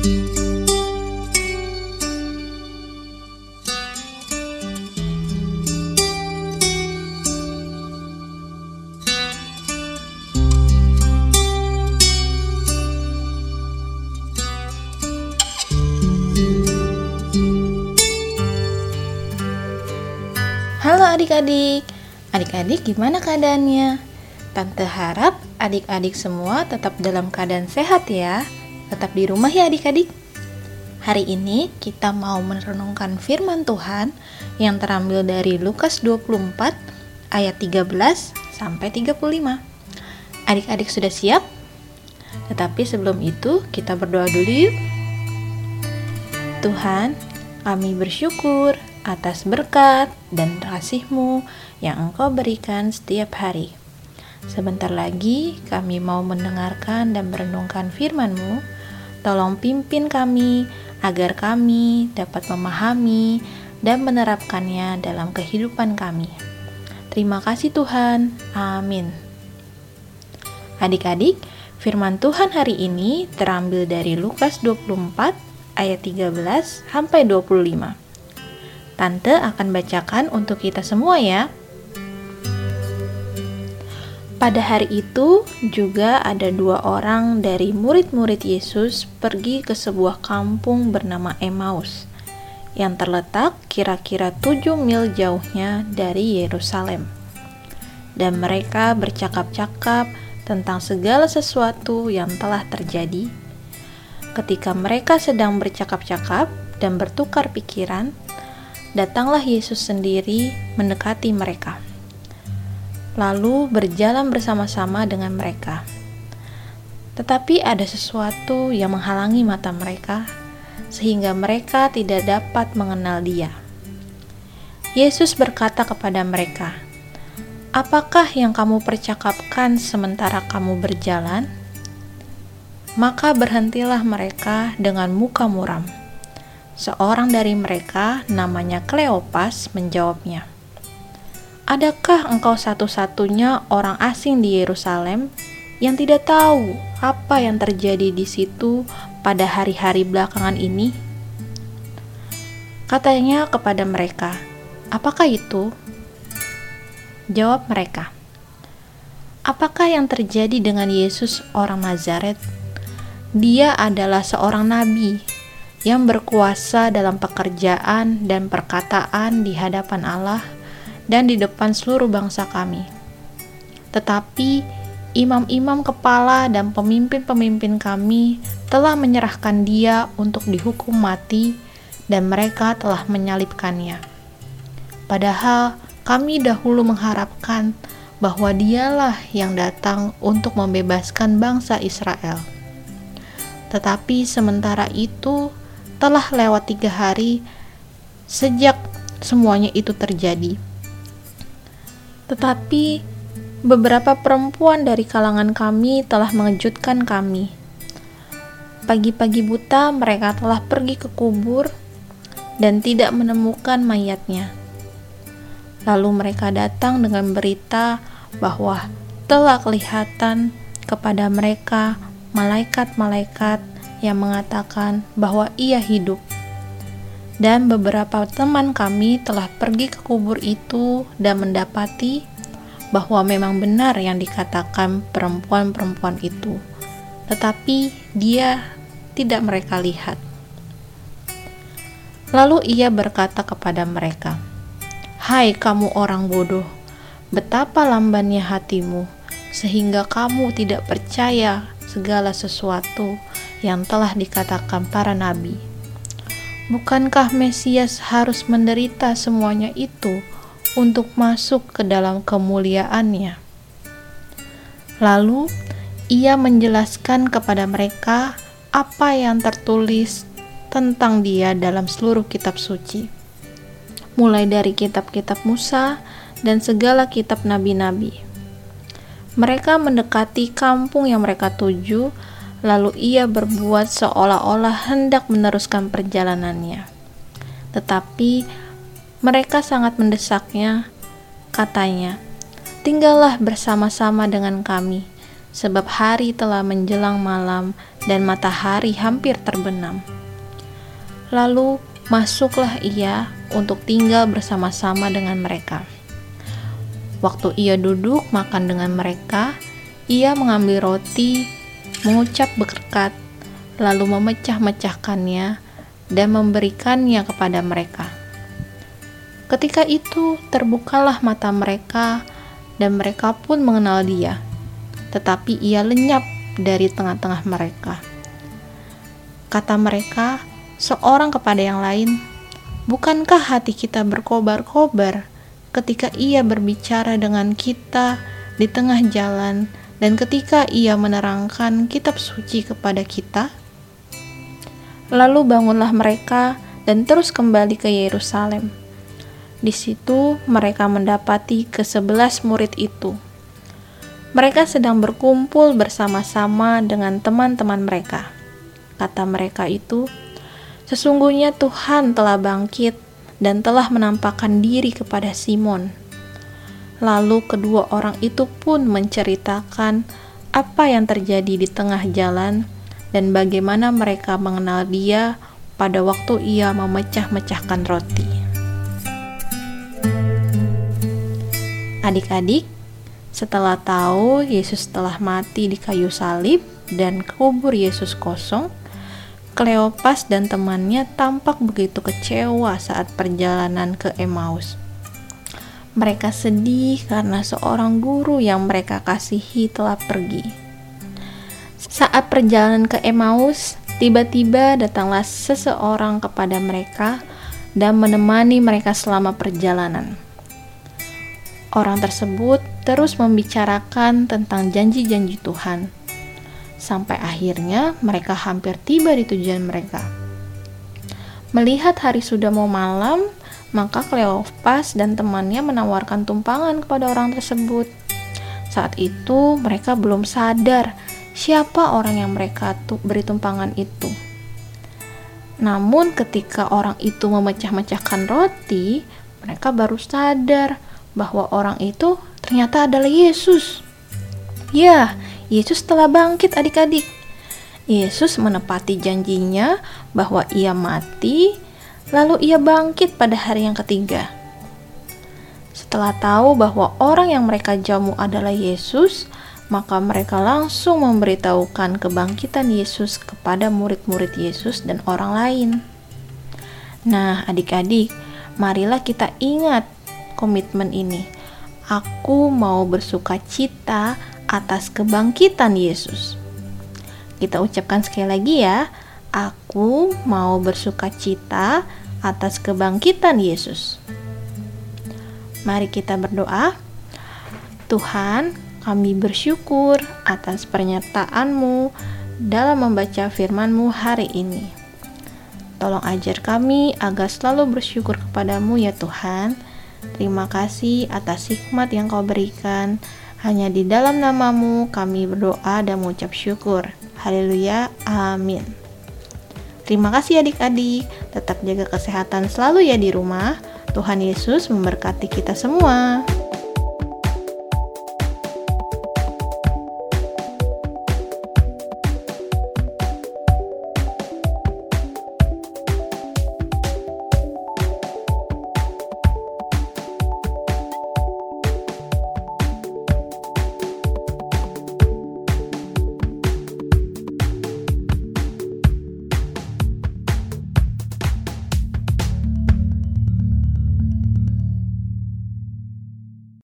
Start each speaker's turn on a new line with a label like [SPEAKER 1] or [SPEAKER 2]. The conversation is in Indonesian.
[SPEAKER 1] Halo adik-adik, adik-adik gimana keadaannya? Tante harap adik-adik semua tetap dalam keadaan sehat ya. Tetap di rumah ya adik-adik. Hari ini kita mau merenungkan firman Tuhan yang terambil dari Lukas 24 ayat 13 sampai 35. Adik-adik sudah siap? Tetapi sebelum itu kita berdoa dulu yuk. Tuhan, kami bersyukur atas berkat dan kasih-Mu yang Engkau berikan setiap hari. Sebentar lagi kami mau mendengarkan dan merenungkan firman-Mu. Tolong pimpin kami agar kami dapat memahami dan menerapkannya dalam kehidupan kami. Terima kasih Tuhan. Amin. Adik-adik, firman Tuhan hari ini terambil dari Lukas 24 ayat 13 sampai 25. Tante akan bacakan untuk kita semua ya. Pada hari itu juga ada dua orang dari murid-murid Yesus pergi ke sebuah kampung bernama Emmaus yang terletak kira-kira 7 mil jauhnya dari Yerusalem. Dan mereka bercakap-cakap tentang segala sesuatu yang telah terjadi. Ketika mereka sedang bercakap-cakap dan bertukar pikiran, datanglah Yesus sendiri mendekati mereka, lalu berjalan bersama-sama dengan mereka. Tetapi ada sesuatu yang menghalangi mata mereka, sehingga mereka tidak dapat mengenal Dia. Yesus berkata kepada mereka, "Apakah yang kamu percakapkan sementara kamu berjalan?" Maka berhentilah mereka dengan muka muram. Seorang dari mereka, namanya Kleopas, menjawabnya, "Adakah engkau satu-satunya orang asing di Yerusalem yang tidak tahu apa yang terjadi di situ pada hari-hari belakangan ini?" Katanya kepada mereka, "Apakah itu?" Jawab mereka, "Apakah yang terjadi dengan Yesus, orang Nazaret? Dia adalah seorang nabi." yang berkuasa dalam pekerjaan dan perkataan di hadapan Allah dan di depan seluruh bangsa kami. Tetapi imam-imam kepala dan pemimpin-pemimpin kami telah menyerahkan dia untuk dihukum mati dan mereka telah menyalibkannya. Padahal kami dahulu mengharapkan bahwa dialah yang datang untuk membebaskan bangsa Israel. Tetapi sementara itu, telah lewat tiga hari sejak semuanya itu terjadi. Tetapi beberapa perempuan dari kalangan kami telah mengejutkan kami. Pagi-pagi buta mereka telah pergi ke kubur dan tidak menemukan mayatnya. Lalu mereka datang dengan berita bahwa telah kelihatan kepada mereka malaikat-malaikat yang mengatakan bahwa ia hidup. Dan beberapa teman kami telah pergi ke kubur itu dan mendapati bahwa memang benar yang dikatakan perempuan-perempuan itu, tetapi dia tidak mereka lihat. Lalu ia berkata kepada mereka, "Hai kamu orang bodoh, betapa lambannya hatimu, sehingga kamu tidak percaya segala sesuatu yang telah dikatakan para nabi. Bukankah Mesias harus menderita semuanya itu untuk masuk ke dalam kemuliaannya? Lalu ia menjelaskan kepada mereka apa yang tertulis tentang dia dalam seluruh kitab suci, mulai dari kitab-kitab Musa dan segala kitab nabi-nabi. Mereka mendekati kampung yang mereka tuju Lalu ia berbuat seolah-olah hendak meneruskan perjalanannya. Tetapi mereka sangat mendesaknya, katanya, "Tinggallah bersama-sama dengan kami, sebab hari telah menjelang malam dan matahari hampir terbenam. Lalu masuklah ia untuk tinggal bersama-sama dengan mereka. Waktu ia duduk makan dengan mereka, ia mengambil roti, mengucap berkat, lalu memecah-mecahkannya dan memberikannya kepada mereka. Ketika itu terbukalah mata mereka, dan mereka pun mengenal dia tetapi ia lenyap dari tengah-tengah mereka. Kata mereka, seorang kepada yang lain, "Bukankah hati kita berkobar-kobar ketika ia berbicara dengan kita di tengah jalan dan ketika ia menerangkan kitab suci kepada kita?" Lalu bangunlah mereka dan terus kembali ke Yerusalem. Di situ mereka mendapati kesebelas murid itu mereka sedang berkumpul bersama-sama dengan teman-teman mereka. Kata mereka itu, "Sesungguhnya Tuhan telah bangkit dan telah menampakkan diri kepada Simon." Lalu kedua orang itu pun menceritakan apa yang terjadi di tengah jalan dan bagaimana mereka mengenal Dia pada waktu Ia memecah-mecahkan roti. Adik-adik, setelah tahu Yesus telah mati di kayu salib dan kubur Yesus kosong, Kleopas dan temannya tampak begitu kecewa saat perjalanan ke Emmaus. Mereka sedih karena seorang guru yang mereka kasihi telah pergi. Saat perjalanan ke Emmaus, tiba-tiba datanglah seseorang kepada mereka dan menemani mereka selama perjalanan. Orang tersebut terus membicarakan tentang janji-janji Tuhan, sampai akhirnya mereka hampir tiba di tujuan mereka. Melihat hari sudah mau malam, maka Kleopas dan temannya menawarkan tumpangan kepada orang tersebut. Saat itu mereka belum sadar siapa orang yang mereka beri tumpangan itu. Namun ketika orang itu memecah-mecahkan roti, mereka baru sadar bahwa orang itu ternyata adalah Yesus. Ya, Yesus telah bangkit adik-adik. Yesus menepati janjinya bahwa ia mati, lalu ia bangkit pada hari yang ketiga. Setelah tahu bahwa orang yang mereka jamu adalah Yesus, maka mereka langsung memberitahukan kebangkitan Yesus kepada murid-murid Yesus dan orang lain. Nah, adik-adik, marilah kita ingat komitmen ini. Aku mau bersuka cita atas kebangkitan Yesus. Kita ucapkan sekali lagi ya. Aku mau bersuka cita atas kebangkitan Yesus. Mari kita berdoa. Tuhan, kami bersyukur atas pernyataan-Mu dalam membaca firman-Mu hari ini. Tolong ajar kami agar selalu bersyukur kepadamu ya Tuhan Terima kasih atas hikmat yang kau berikan. Hanya di dalam namamu kami berdoa dan mengucap syukur. Haleluya. Amin. Terima kasih adik-adik. Tetap jaga kesehatan selalu ya di rumah. Tuhan Yesus memberkati kita semua.